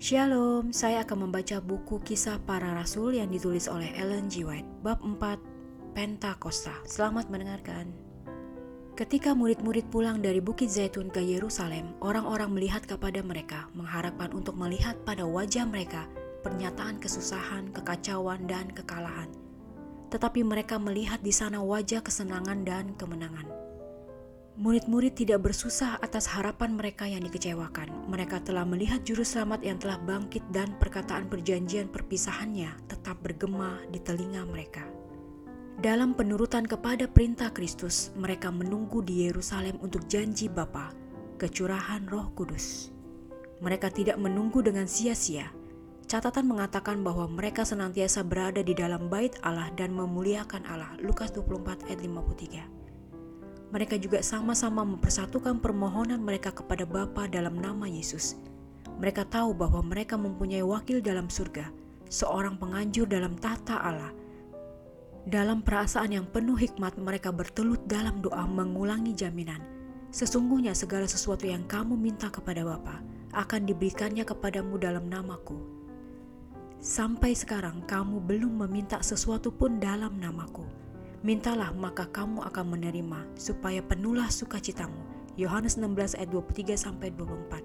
Shalom, saya akan membaca buku kisah para rasul yang ditulis oleh Ellen G. White, bab 4, Pentakosta. Selamat mendengarkan. Ketika murid-murid pulang dari Bukit Zaitun ke Yerusalem, orang-orang melihat kepada mereka, mengharapkan untuk melihat pada wajah mereka pernyataan kesusahan, kekacauan, dan kekalahan. Tetapi mereka melihat di sana wajah kesenangan dan kemenangan. Murid-murid tidak bersusah atas harapan mereka yang dikecewakan. Mereka telah melihat juru selamat yang telah bangkit dan perkataan perjanjian perpisahannya tetap bergema di telinga mereka. Dalam penurutan kepada perintah Kristus, mereka menunggu di Yerusalem untuk janji Bapa, kecurahan Roh Kudus. Mereka tidak menunggu dengan sia-sia. Catatan mengatakan bahwa mereka senantiasa berada di dalam bait Allah dan memuliakan Allah. Lukas 24 ayat 53 mereka juga sama-sama mempersatukan permohonan mereka kepada Bapa dalam nama Yesus. Mereka tahu bahwa mereka mempunyai wakil dalam surga, seorang penganjur dalam tata Allah. Dalam perasaan yang penuh hikmat, mereka bertelut dalam doa mengulangi jaminan. Sesungguhnya segala sesuatu yang kamu minta kepada Bapa akan diberikannya kepadamu dalam namaku. Sampai sekarang kamu belum meminta sesuatu pun dalam namaku. Mintalah maka kamu akan menerima supaya penuhlah sukacitamu. Yohanes 16 ayat 23 sampai 24.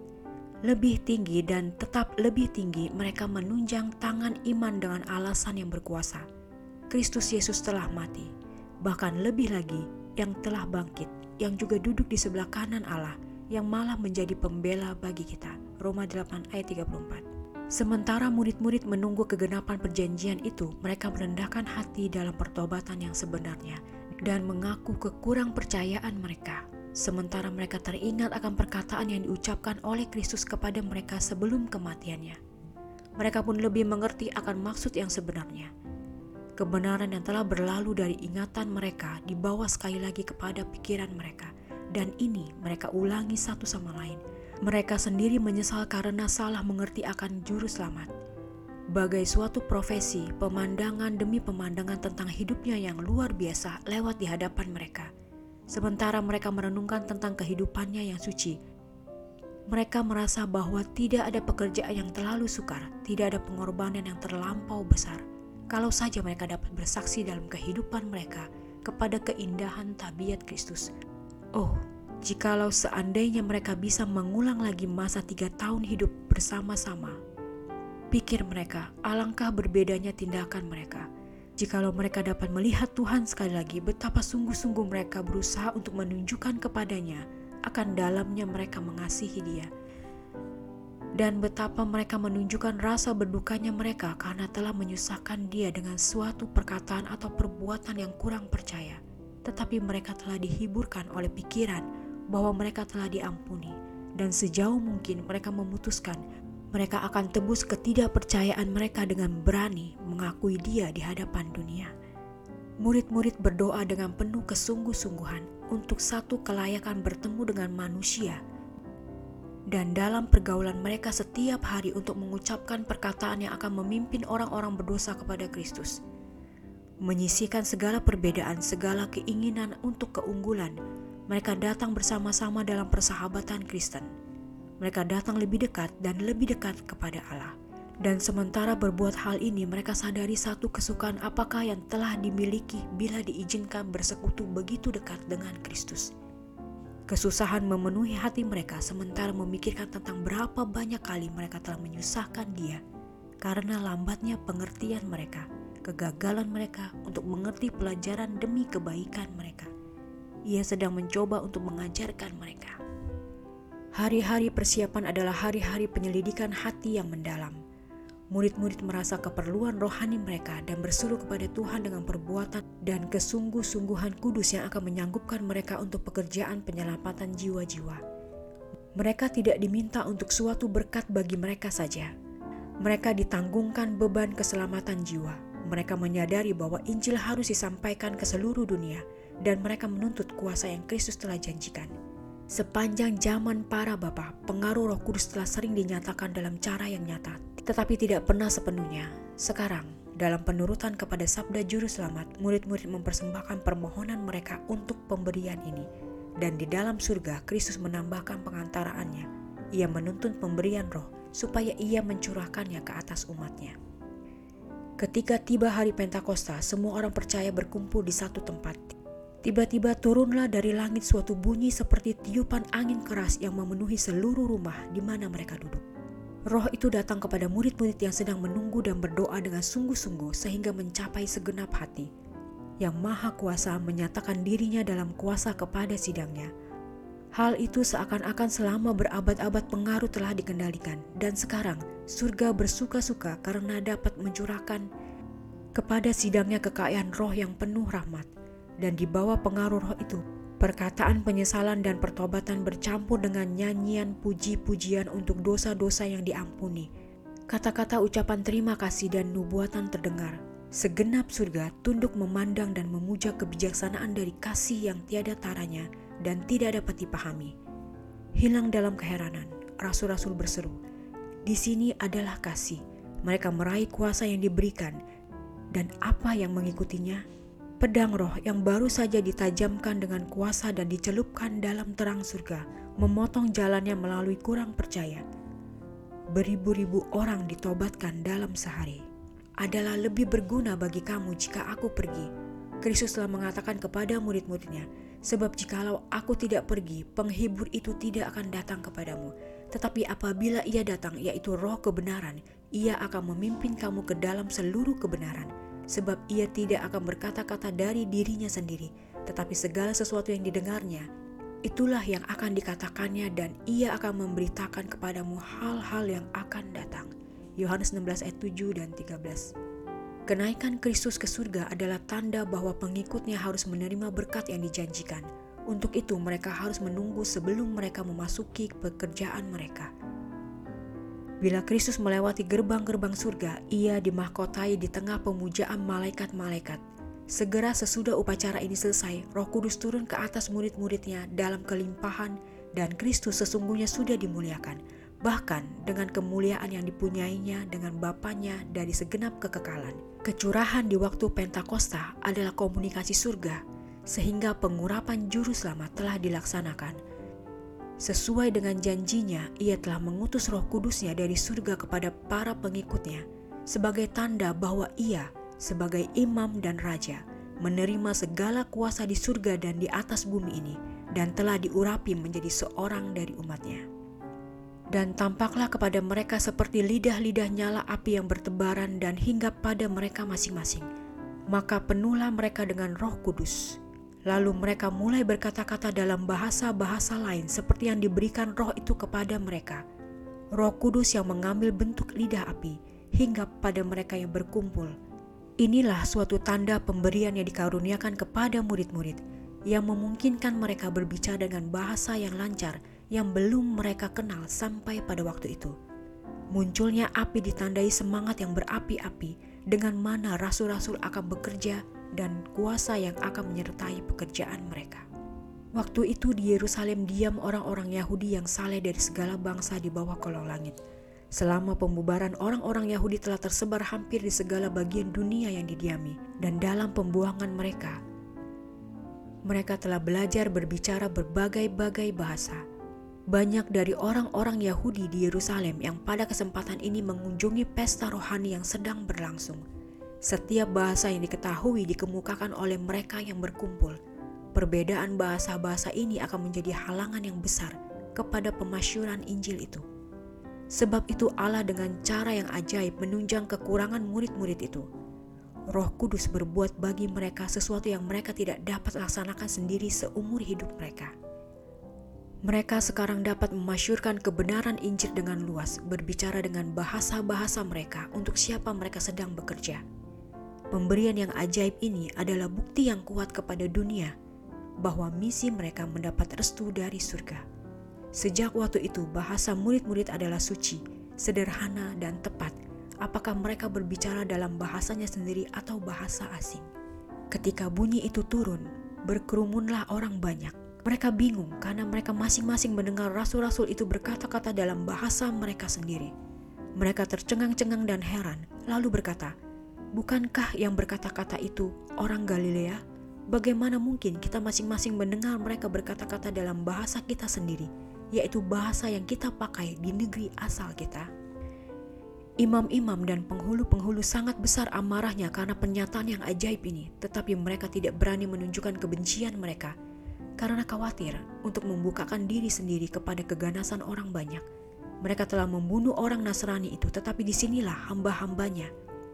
Lebih tinggi dan tetap lebih tinggi mereka menunjang tangan iman dengan alasan yang berkuasa. Kristus Yesus telah mati. Bahkan lebih lagi yang telah bangkit, yang juga duduk di sebelah kanan Allah, yang malah menjadi pembela bagi kita. Roma 8 ayat 34. Sementara murid-murid menunggu kegenapan perjanjian itu, mereka merendahkan hati dalam pertobatan yang sebenarnya dan mengaku kekurang percayaan mereka. Sementara mereka teringat akan perkataan yang diucapkan oleh Kristus kepada mereka sebelum kematiannya. Mereka pun lebih mengerti akan maksud yang sebenarnya. Kebenaran yang telah berlalu dari ingatan mereka dibawa sekali lagi kepada pikiran mereka, dan ini mereka ulangi satu sama lain mereka sendiri menyesal karena salah mengerti akan juru selamat. Bagai suatu profesi, pemandangan demi pemandangan tentang hidupnya yang luar biasa lewat di hadapan mereka. Sementara mereka merenungkan tentang kehidupannya yang suci, mereka merasa bahwa tidak ada pekerjaan yang terlalu sukar, tidak ada pengorbanan yang terlampau besar. Kalau saja mereka dapat bersaksi dalam kehidupan mereka kepada keindahan tabiat Kristus. Oh, Jikalau seandainya mereka bisa mengulang lagi masa tiga tahun hidup bersama-sama, pikir mereka, alangkah berbedanya tindakan mereka. Jikalau mereka dapat melihat Tuhan sekali lagi, betapa sungguh-sungguh mereka berusaha untuk menunjukkan kepadanya akan dalamnya mereka mengasihi Dia, dan betapa mereka menunjukkan rasa berdukanya mereka karena telah menyusahkan Dia dengan suatu perkataan atau perbuatan yang kurang percaya. Tetapi mereka telah dihiburkan oleh pikiran bahwa mereka telah diampuni, dan sejauh mungkin mereka memutuskan mereka akan tebus ketidakpercayaan mereka dengan berani mengakui Dia di hadapan dunia. Murid-murid berdoa dengan penuh kesungguh-sungguhan untuk satu kelayakan bertemu dengan manusia, dan dalam pergaulan mereka setiap hari untuk mengucapkan perkataan yang akan memimpin orang-orang berdosa kepada Kristus, menyisikan segala perbedaan, segala keinginan untuk keunggulan, mereka datang bersama-sama dalam persahabatan Kristen. Mereka datang lebih dekat dan lebih dekat kepada Allah. Dan sementara berbuat hal ini, mereka sadari satu kesukaan apakah yang telah dimiliki bila diizinkan bersekutu begitu dekat dengan Kristus. Kesusahan memenuhi hati mereka sementara memikirkan tentang berapa banyak kali mereka telah menyusahkan dia karena lambatnya pengertian mereka, kegagalan mereka untuk mengerti pelajaran demi kebaikan mereka ia sedang mencoba untuk mengajarkan mereka. Hari-hari persiapan adalah hari-hari penyelidikan hati yang mendalam. Murid-murid merasa keperluan rohani mereka dan berseru kepada Tuhan dengan perbuatan dan kesungguh-sungguhan kudus yang akan menyanggupkan mereka untuk pekerjaan penyelamatan jiwa-jiwa. Mereka tidak diminta untuk suatu berkat bagi mereka saja. Mereka ditanggungkan beban keselamatan jiwa. Mereka menyadari bahwa Injil harus disampaikan ke seluruh dunia dan mereka menuntut kuasa yang Kristus telah janjikan. Sepanjang zaman para bapa, pengaruh Roh Kudus telah sering dinyatakan dalam cara yang nyata, tetapi tidak pernah sepenuhnya. Sekarang, dalam penurutan kepada sabda juru selamat, murid-murid mempersembahkan permohonan mereka untuk pemberian ini. Dan di dalam surga, Kristus menambahkan pengantaraannya. Ia menuntun pemberian roh, supaya ia mencurahkannya ke atas umatnya. Ketika tiba hari Pentakosta, semua orang percaya berkumpul di satu tempat. Tiba-tiba turunlah dari langit suatu bunyi seperti tiupan angin keras yang memenuhi seluruh rumah di mana mereka duduk. Roh itu datang kepada murid-murid yang sedang menunggu dan berdoa dengan sungguh-sungguh sehingga mencapai segenap hati. Yang Maha Kuasa menyatakan dirinya dalam kuasa kepada sidangnya. Hal itu seakan-akan selama berabad-abad pengaruh telah dikendalikan dan sekarang surga bersuka-suka karena dapat mencurahkan kepada sidangnya kekayaan roh yang penuh rahmat dan di bawah pengaruh roh itu perkataan penyesalan dan pertobatan bercampur dengan nyanyian puji-pujian untuk dosa-dosa yang diampuni. Kata-kata ucapan terima kasih dan nubuatan terdengar. Segenap surga tunduk memandang dan memuja kebijaksanaan dari kasih yang tiada taranya dan tidak dapat dipahami. Hilang dalam keheranan, rasul-rasul berseru, "Di sini adalah kasih." Mereka meraih kuasa yang diberikan, dan apa yang mengikutinya? Pedang roh yang baru saja ditajamkan dengan kuasa dan dicelupkan dalam terang surga, memotong jalannya melalui kurang percaya. Beribu-ribu orang ditobatkan dalam sehari. Adalah lebih berguna bagi kamu jika aku pergi. Kristus telah mengatakan kepada murid-muridnya, Sebab jikalau aku tidak pergi, penghibur itu tidak akan datang kepadamu. Tetapi apabila ia datang, yaitu roh kebenaran, ia akan memimpin kamu ke dalam seluruh kebenaran. Sebab ia tidak akan berkata-kata dari dirinya sendiri, tetapi segala sesuatu yang didengarnya, itulah yang akan dikatakannya dan ia akan memberitakan kepadamu hal-hal yang akan datang. Yohanes 16 ayat 7 dan 13 Kenaikan Kristus ke surga adalah tanda bahwa pengikutnya harus menerima berkat yang dijanjikan. Untuk itu, mereka harus menunggu sebelum mereka memasuki pekerjaan mereka. Bila Kristus melewati gerbang-gerbang surga, ia dimahkotai di tengah pemujaan malaikat-malaikat. Segera sesudah upacara ini selesai, Roh Kudus turun ke atas murid-muridnya dalam kelimpahan, dan Kristus sesungguhnya sudah dimuliakan bahkan dengan kemuliaan yang dipunyainya dengan Bapaknya dari segenap kekekalan. Kecurahan di waktu Pentakosta adalah komunikasi surga, sehingga pengurapan juru selamat telah dilaksanakan. Sesuai dengan janjinya, ia telah mengutus roh kudusnya dari surga kepada para pengikutnya, sebagai tanda bahwa ia, sebagai imam dan raja, menerima segala kuasa di surga dan di atas bumi ini, dan telah diurapi menjadi seorang dari umatnya dan tampaklah kepada mereka seperti lidah-lidah nyala api yang bertebaran dan hinggap pada mereka masing-masing. Maka penuhlah mereka dengan roh kudus. Lalu mereka mulai berkata-kata dalam bahasa-bahasa lain seperti yang diberikan roh itu kepada mereka. Roh kudus yang mengambil bentuk lidah api hinggap pada mereka yang berkumpul. Inilah suatu tanda pemberian yang dikaruniakan kepada murid-murid yang memungkinkan mereka berbicara dengan bahasa yang lancar yang belum mereka kenal sampai pada waktu itu. Munculnya api ditandai semangat yang berapi-api dengan mana rasul-rasul akan bekerja dan kuasa yang akan menyertai pekerjaan mereka. Waktu itu di Yerusalem diam orang-orang Yahudi yang saleh dari segala bangsa di bawah kolong langit. Selama pembubaran orang-orang Yahudi telah tersebar hampir di segala bagian dunia yang didiami dan dalam pembuangan mereka. Mereka telah belajar berbicara berbagai-bagai bahasa banyak dari orang-orang Yahudi di Yerusalem yang pada kesempatan ini mengunjungi pesta rohani yang sedang berlangsung. Setiap bahasa yang diketahui dikemukakan oleh mereka yang berkumpul. Perbedaan bahasa-bahasa ini akan menjadi halangan yang besar kepada pemasyuran Injil itu. Sebab itu Allah dengan cara yang ajaib menunjang kekurangan murid-murid itu. Roh Kudus berbuat bagi mereka sesuatu yang mereka tidak dapat laksanakan sendiri seumur hidup mereka. Mereka sekarang dapat memasyurkan kebenaran Injil dengan luas, berbicara dengan bahasa-bahasa mereka untuk siapa mereka sedang bekerja. Pemberian yang ajaib ini adalah bukti yang kuat kepada dunia bahwa misi mereka mendapat restu dari surga. Sejak waktu itu, bahasa murid-murid adalah suci, sederhana, dan tepat. Apakah mereka berbicara dalam bahasanya sendiri atau bahasa asing? Ketika bunyi itu turun, berkerumunlah orang banyak mereka bingung karena mereka masing-masing mendengar rasul-rasul itu berkata-kata dalam bahasa mereka sendiri. Mereka tercengang-cengang dan heran, lalu berkata, "Bukankah yang berkata-kata itu orang Galilea? Bagaimana mungkin kita masing-masing mendengar mereka berkata-kata dalam bahasa kita sendiri, yaitu bahasa yang kita pakai di negeri asal kita?" Imam-imam dan penghulu-penghulu sangat besar amarahnya karena pernyataan yang ajaib ini, tetapi mereka tidak berani menunjukkan kebencian mereka karena khawatir untuk membukakan diri sendiri kepada keganasan orang banyak. Mereka telah membunuh orang Nasrani itu, tetapi di sinilah hamba-hambanya,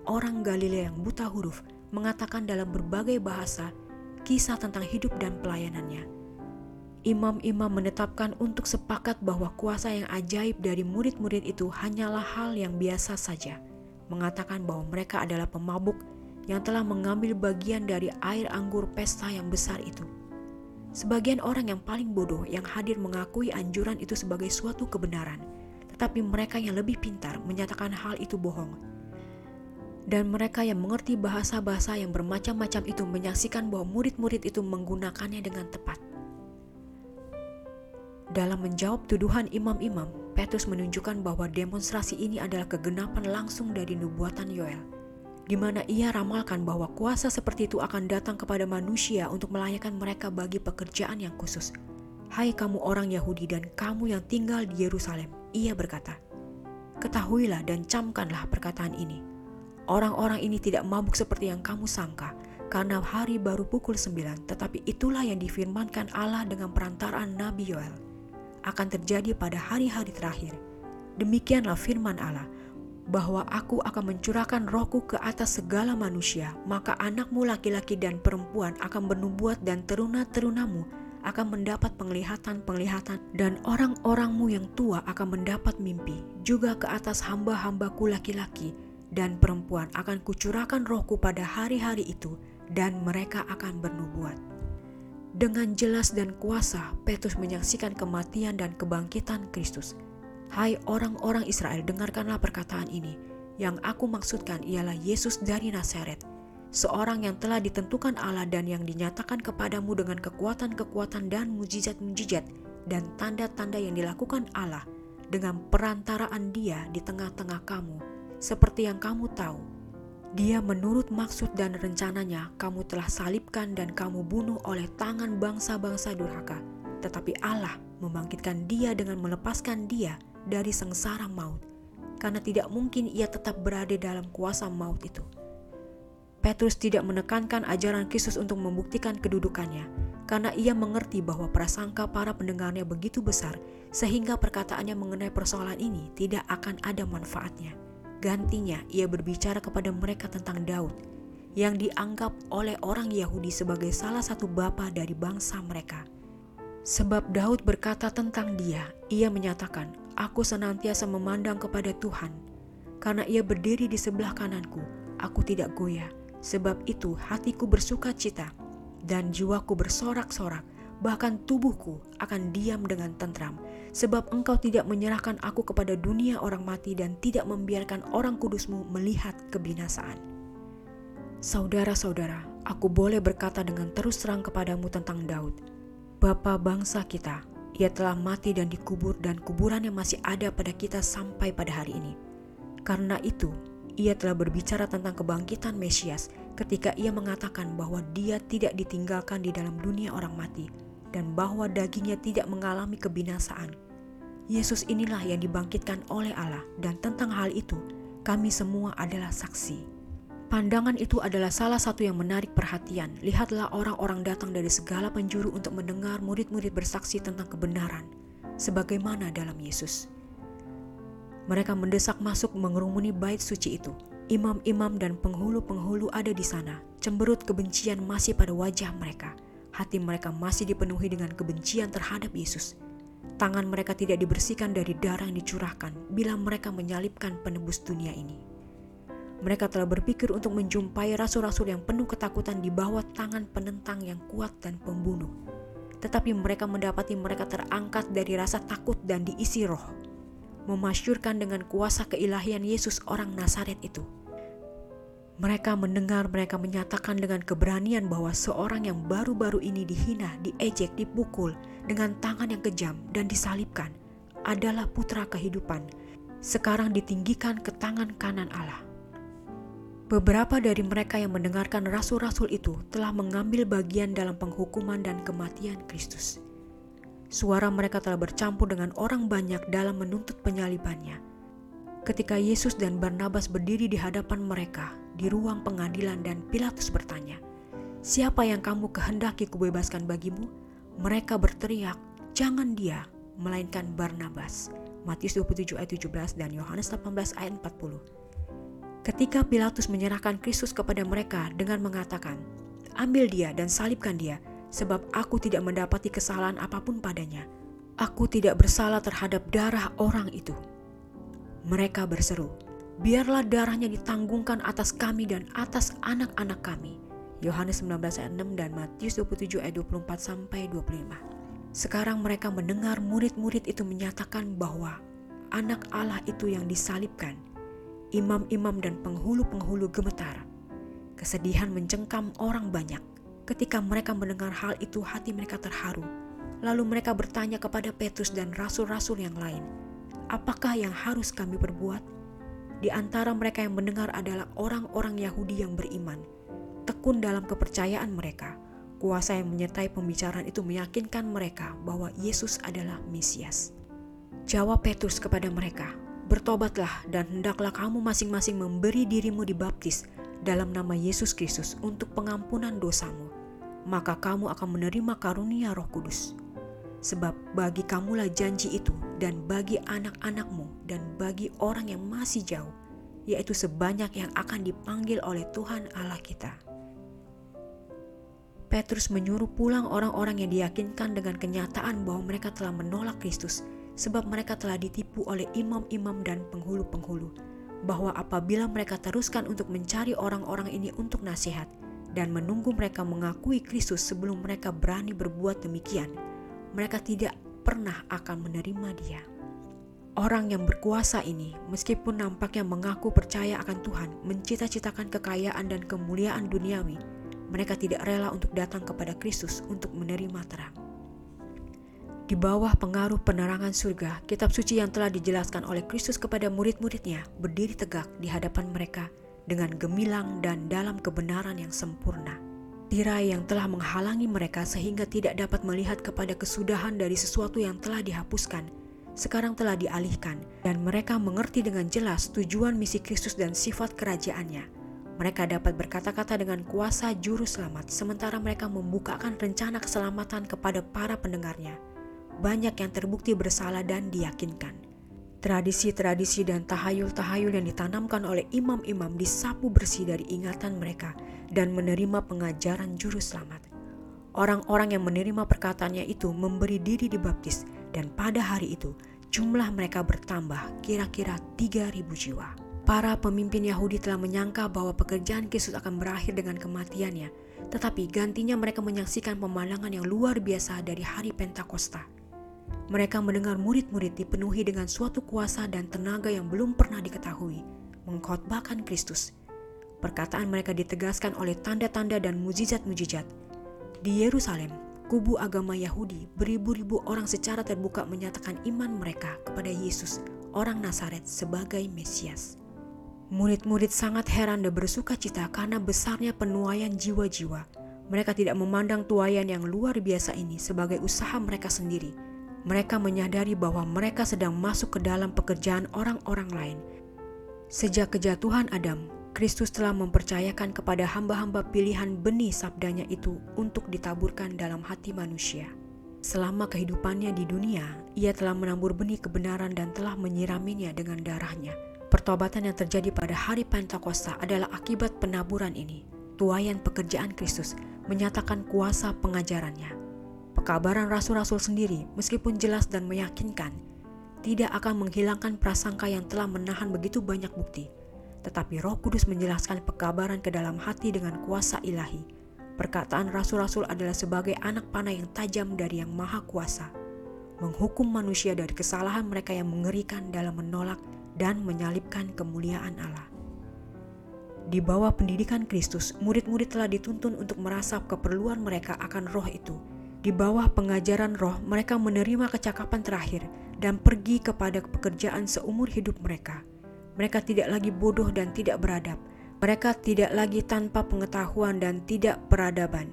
orang Galilea yang buta huruf, mengatakan dalam berbagai bahasa kisah tentang hidup dan pelayanannya. Imam-imam menetapkan untuk sepakat bahwa kuasa yang ajaib dari murid-murid itu hanyalah hal yang biasa saja, mengatakan bahwa mereka adalah pemabuk yang telah mengambil bagian dari air anggur pesta yang besar itu. Sebagian orang yang paling bodoh yang hadir mengakui anjuran itu sebagai suatu kebenaran, tetapi mereka yang lebih pintar menyatakan hal itu bohong. Dan mereka yang mengerti bahasa-bahasa yang bermacam-macam itu menyaksikan bahwa murid-murid itu menggunakannya dengan tepat. Dalam menjawab tuduhan imam-imam, Petrus menunjukkan bahwa demonstrasi ini adalah kegenapan langsung dari nubuatan Yoel, di mana ia ramalkan bahwa kuasa seperti itu akan datang kepada manusia untuk melayakkan mereka bagi pekerjaan yang khusus. Hai kamu orang Yahudi dan kamu yang tinggal di Yerusalem, ia berkata, Ketahuilah dan camkanlah perkataan ini. Orang-orang ini tidak mabuk seperti yang kamu sangka, karena hari baru pukul sembilan, tetapi itulah yang difirmankan Allah dengan perantaraan Nabi Yoel akan terjadi pada hari-hari terakhir. Demikianlah firman Allah, bahwa aku akan mencurahkan rohku ke atas segala manusia, maka anakmu laki-laki dan perempuan akan bernubuat dan teruna-terunamu akan mendapat penglihatan-penglihatan dan orang-orangmu yang tua akan mendapat mimpi. Juga ke atas hamba-hambaku laki-laki dan perempuan akan kucurahkan rohku pada hari-hari itu dan mereka akan bernubuat. Dengan jelas dan kuasa, Petrus menyaksikan kematian dan kebangkitan Kristus. Hai orang-orang Israel, dengarkanlah perkataan ini. Yang aku maksudkan ialah Yesus dari Nazaret, seorang yang telah ditentukan Allah dan yang dinyatakan kepadamu dengan kekuatan-kekuatan dan mujizat-mujizat dan tanda-tanda yang dilakukan Allah dengan perantaraan Dia di tengah-tengah kamu, seperti yang kamu tahu dia menurut maksud dan rencananya kamu telah salibkan dan kamu bunuh oleh tangan bangsa-bangsa durhaka. Tetapi Allah membangkitkan dia dengan melepaskan dia dari sengsara maut. Karena tidak mungkin ia tetap berada dalam kuasa maut itu. Petrus tidak menekankan ajaran Kristus untuk membuktikan kedudukannya, karena ia mengerti bahwa prasangka para pendengarnya begitu besar, sehingga perkataannya mengenai persoalan ini tidak akan ada manfaatnya. Gantinya, ia berbicara kepada mereka tentang Daud, yang dianggap oleh orang Yahudi sebagai salah satu bapa dari bangsa mereka. Sebab Daud berkata tentang dia, ia menyatakan, Aku senantiasa memandang kepada Tuhan, karena ia berdiri di sebelah kananku, aku tidak goyah. Sebab itu hatiku bersuka cita, dan jiwaku bersorak-sorak, bahkan tubuhku akan diam dengan tentram, sebab engkau tidak menyerahkan aku kepada dunia orang mati dan tidak membiarkan orang kudusmu melihat kebinasaan. Saudara-saudara, aku boleh berkata dengan terus terang kepadamu tentang Daud, Bapa bangsa kita, ia telah mati dan dikubur dan kuburannya masih ada pada kita sampai pada hari ini. Karena itu, ia telah berbicara tentang kebangkitan Mesias ketika ia mengatakan bahwa dia tidak ditinggalkan di dalam dunia orang mati, dan bahwa dagingnya tidak mengalami kebinasaan. Yesus inilah yang dibangkitkan oleh Allah dan tentang hal itu kami semua adalah saksi. Pandangan itu adalah salah satu yang menarik perhatian. Lihatlah orang-orang datang dari segala penjuru untuk mendengar murid-murid bersaksi tentang kebenaran, sebagaimana dalam Yesus. Mereka mendesak masuk mengerumuni bait suci itu. Imam-imam dan penghulu-penghulu ada di sana. Cemberut kebencian masih pada wajah mereka hati mereka masih dipenuhi dengan kebencian terhadap Yesus. Tangan mereka tidak dibersihkan dari darah yang dicurahkan bila mereka menyalibkan penebus dunia ini. Mereka telah berpikir untuk menjumpai rasul-rasul yang penuh ketakutan di bawah tangan penentang yang kuat dan pembunuh. Tetapi mereka mendapati mereka terangkat dari rasa takut dan diisi roh. Memasyurkan dengan kuasa keilahian Yesus orang Nazaret itu mereka mendengar mereka menyatakan dengan keberanian bahwa seorang yang baru-baru ini dihina, diejek, dipukul dengan tangan yang kejam dan disalibkan adalah putra kehidupan, sekarang ditinggikan ke tangan kanan Allah. Beberapa dari mereka yang mendengarkan rasul-rasul itu telah mengambil bagian dalam penghukuman dan kematian Kristus. Suara mereka telah bercampur dengan orang banyak dalam menuntut penyalibannya ketika Yesus dan Barnabas berdiri di hadapan mereka di ruang pengadilan dan Pilatus bertanya, "Siapa yang kamu kehendaki kubebaskan bagimu?" Mereka berteriak, "Jangan dia, melainkan Barnabas." Matius 27 ayat 17 dan Yohanes 18 ayat 40. Ketika Pilatus menyerahkan Kristus kepada mereka dengan mengatakan, "Ambil dia dan salibkan dia, sebab aku tidak mendapati kesalahan apa pun padanya. Aku tidak bersalah terhadap darah orang itu." Mereka berseru, biarlah darahnya ditanggungkan atas kami dan atas anak-anak kami. Yohanes 19 ayat 6 dan Matius 27 ayat 24 sampai 25. Sekarang mereka mendengar murid-murid itu menyatakan bahwa anak Allah itu yang disalibkan. Imam-imam dan penghulu-penghulu gemetar. Kesedihan mencengkam orang banyak. Ketika mereka mendengar hal itu, hati mereka terharu. Lalu mereka bertanya kepada Petrus dan rasul-rasul yang lain, apakah yang harus kami perbuat? Di antara mereka yang mendengar adalah orang-orang Yahudi yang beriman, tekun dalam kepercayaan mereka. Kuasa yang menyertai pembicaraan itu meyakinkan mereka bahwa Yesus adalah Mesias. Jawab Petrus kepada mereka, "Bertobatlah dan hendaklah kamu masing-masing memberi dirimu dibaptis dalam nama Yesus Kristus untuk pengampunan dosamu, maka kamu akan menerima karunia Roh Kudus." Sebab bagi kamulah janji itu dan bagi anak-anakmu dan bagi orang yang masih jauh, yaitu sebanyak yang akan dipanggil oleh Tuhan Allah kita. Petrus menyuruh pulang orang-orang yang diyakinkan dengan kenyataan bahwa mereka telah menolak Kristus sebab mereka telah ditipu oleh imam-imam dan penghulu-penghulu bahwa apabila mereka teruskan untuk mencari orang-orang ini untuk nasihat dan menunggu mereka mengakui Kristus sebelum mereka berani berbuat demikian, mereka tidak pernah akan menerima dia. Orang yang berkuasa ini, meskipun nampaknya mengaku percaya akan Tuhan, mencita-citakan kekayaan dan kemuliaan duniawi, mereka tidak rela untuk datang kepada Kristus untuk menerima terang. Di bawah pengaruh penerangan surga, kitab suci yang telah dijelaskan oleh Kristus kepada murid-muridnya berdiri tegak di hadapan mereka dengan gemilang dan dalam kebenaran yang sempurna tirai yang telah menghalangi mereka sehingga tidak dapat melihat kepada kesudahan dari sesuatu yang telah dihapuskan, sekarang telah dialihkan, dan mereka mengerti dengan jelas tujuan misi Kristus dan sifat kerajaannya. Mereka dapat berkata-kata dengan kuasa juru selamat, sementara mereka membukakan rencana keselamatan kepada para pendengarnya. Banyak yang terbukti bersalah dan diyakinkan. Tradisi-tradisi dan tahayul-tahayul yang ditanamkan oleh imam-imam disapu bersih dari ingatan mereka dan menerima pengajaran juru selamat. Orang-orang yang menerima perkataannya itu memberi diri dibaptis dan pada hari itu jumlah mereka bertambah kira-kira 3.000 jiwa. Para pemimpin Yahudi telah menyangka bahwa pekerjaan Kristus akan berakhir dengan kematiannya, tetapi gantinya mereka menyaksikan pemandangan yang luar biasa dari hari Pentakosta mereka mendengar murid-murid dipenuhi dengan suatu kuasa dan tenaga yang belum pernah diketahui, mengkhotbahkan Kristus. Perkataan mereka ditegaskan oleh tanda-tanda dan mujizat-mujizat. Di Yerusalem, kubu agama Yahudi, beribu-ribu orang secara terbuka menyatakan iman mereka kepada Yesus, orang Nazaret, sebagai Mesias. Murid-murid sangat heran dan bersuka cita karena besarnya penuaian jiwa-jiwa. Mereka tidak memandang tuayan yang luar biasa ini sebagai usaha mereka sendiri, mereka menyadari bahwa mereka sedang masuk ke dalam pekerjaan orang-orang lain. Sejak kejatuhan Adam, Kristus telah mempercayakan kepada hamba-hamba pilihan benih sabdanya itu untuk ditaburkan dalam hati manusia. Selama kehidupannya di dunia, ia telah menabur benih kebenaran dan telah menyiraminya dengan darahnya. Pertobatan yang terjadi pada hari Pentakosta adalah akibat penaburan ini. Tuayan pekerjaan Kristus menyatakan kuasa pengajarannya. Pekabaran rasul-rasul sendiri, meskipun jelas dan meyakinkan, tidak akan menghilangkan prasangka yang telah menahan begitu banyak bukti. Tetapi Roh Kudus menjelaskan pekabaran ke dalam hati dengan kuasa ilahi. Perkataan rasul-rasul adalah sebagai anak panah yang tajam dari Yang Maha Kuasa, menghukum manusia dari kesalahan mereka yang mengerikan dalam menolak dan menyalibkan kemuliaan Allah. Di bawah pendidikan Kristus, murid-murid telah dituntun untuk merasap keperluan mereka akan roh itu di bawah pengajaran roh, mereka menerima kecakapan terakhir dan pergi kepada pekerjaan seumur hidup mereka. Mereka tidak lagi bodoh dan tidak beradab. Mereka tidak lagi tanpa pengetahuan dan tidak peradaban.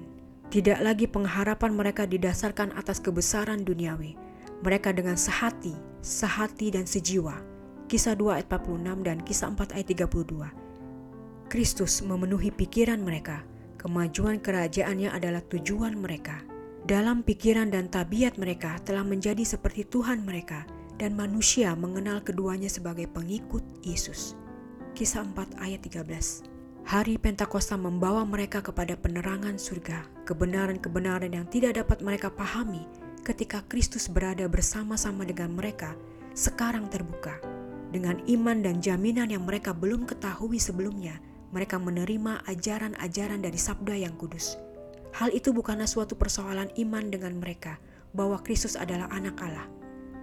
Tidak lagi pengharapan mereka didasarkan atas kebesaran duniawi. Mereka dengan sehati, sehati dan sejiwa Kisah 2 ayat 46 dan Kisah 4 ayat 32. Kristus memenuhi pikiran mereka. Kemajuan kerajaannya adalah tujuan mereka. Dalam pikiran dan tabiat mereka telah menjadi seperti Tuhan mereka dan manusia mengenal keduanya sebagai pengikut Yesus. Kisah 4 ayat 13. Hari Pentakosta membawa mereka kepada penerangan surga, kebenaran-kebenaran yang tidak dapat mereka pahami ketika Kristus berada bersama-sama dengan mereka, sekarang terbuka. Dengan iman dan jaminan yang mereka belum ketahui sebelumnya, mereka menerima ajaran-ajaran dari sabda yang kudus. Hal itu bukanlah suatu persoalan iman dengan mereka bahwa Kristus adalah anak Allah.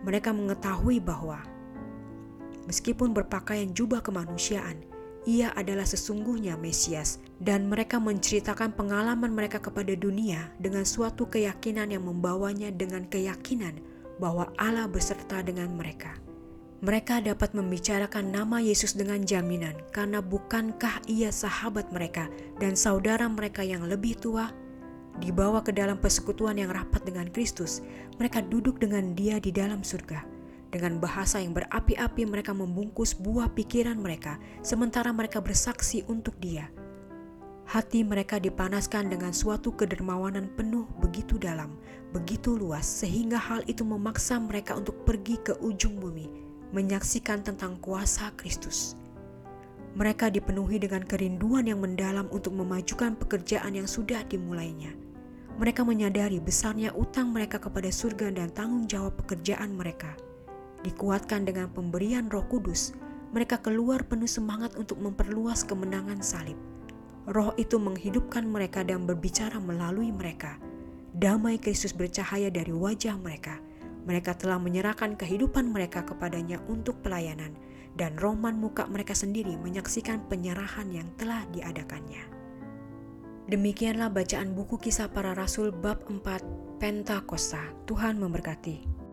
Mereka mengetahui bahwa meskipun berpakaian jubah kemanusiaan, ia adalah sesungguhnya Mesias, dan mereka menceritakan pengalaman mereka kepada dunia dengan suatu keyakinan yang membawanya dengan keyakinan bahwa Allah beserta dengan mereka. Mereka dapat membicarakan nama Yesus dengan jaminan, karena bukankah Ia sahabat mereka dan saudara mereka yang lebih tua? Dibawa ke dalam persekutuan yang rapat dengan Kristus, mereka duduk dengan Dia di dalam surga dengan bahasa yang berapi-api mereka membungkus buah pikiran mereka sementara mereka bersaksi untuk dia. Hati mereka dipanaskan dengan suatu kedermawanan penuh begitu dalam, begitu luas sehingga hal itu memaksa mereka untuk pergi ke ujung bumi, menyaksikan tentang kuasa Kristus. Mereka dipenuhi dengan kerinduan yang mendalam untuk memajukan pekerjaan yang sudah dimulainya. Mereka menyadari besarnya utang mereka kepada surga dan tanggung jawab pekerjaan mereka dikuatkan dengan pemberian Roh Kudus, mereka keluar penuh semangat untuk memperluas kemenangan salib. Roh itu menghidupkan mereka dan berbicara melalui mereka. Damai Kristus bercahaya dari wajah mereka. Mereka telah menyerahkan kehidupan mereka kepadanya untuk pelayanan, dan roman muka mereka sendiri menyaksikan penyerahan yang telah diadakannya. Demikianlah bacaan buku kisah para rasul bab 4 Pentakosta. Tuhan memberkati.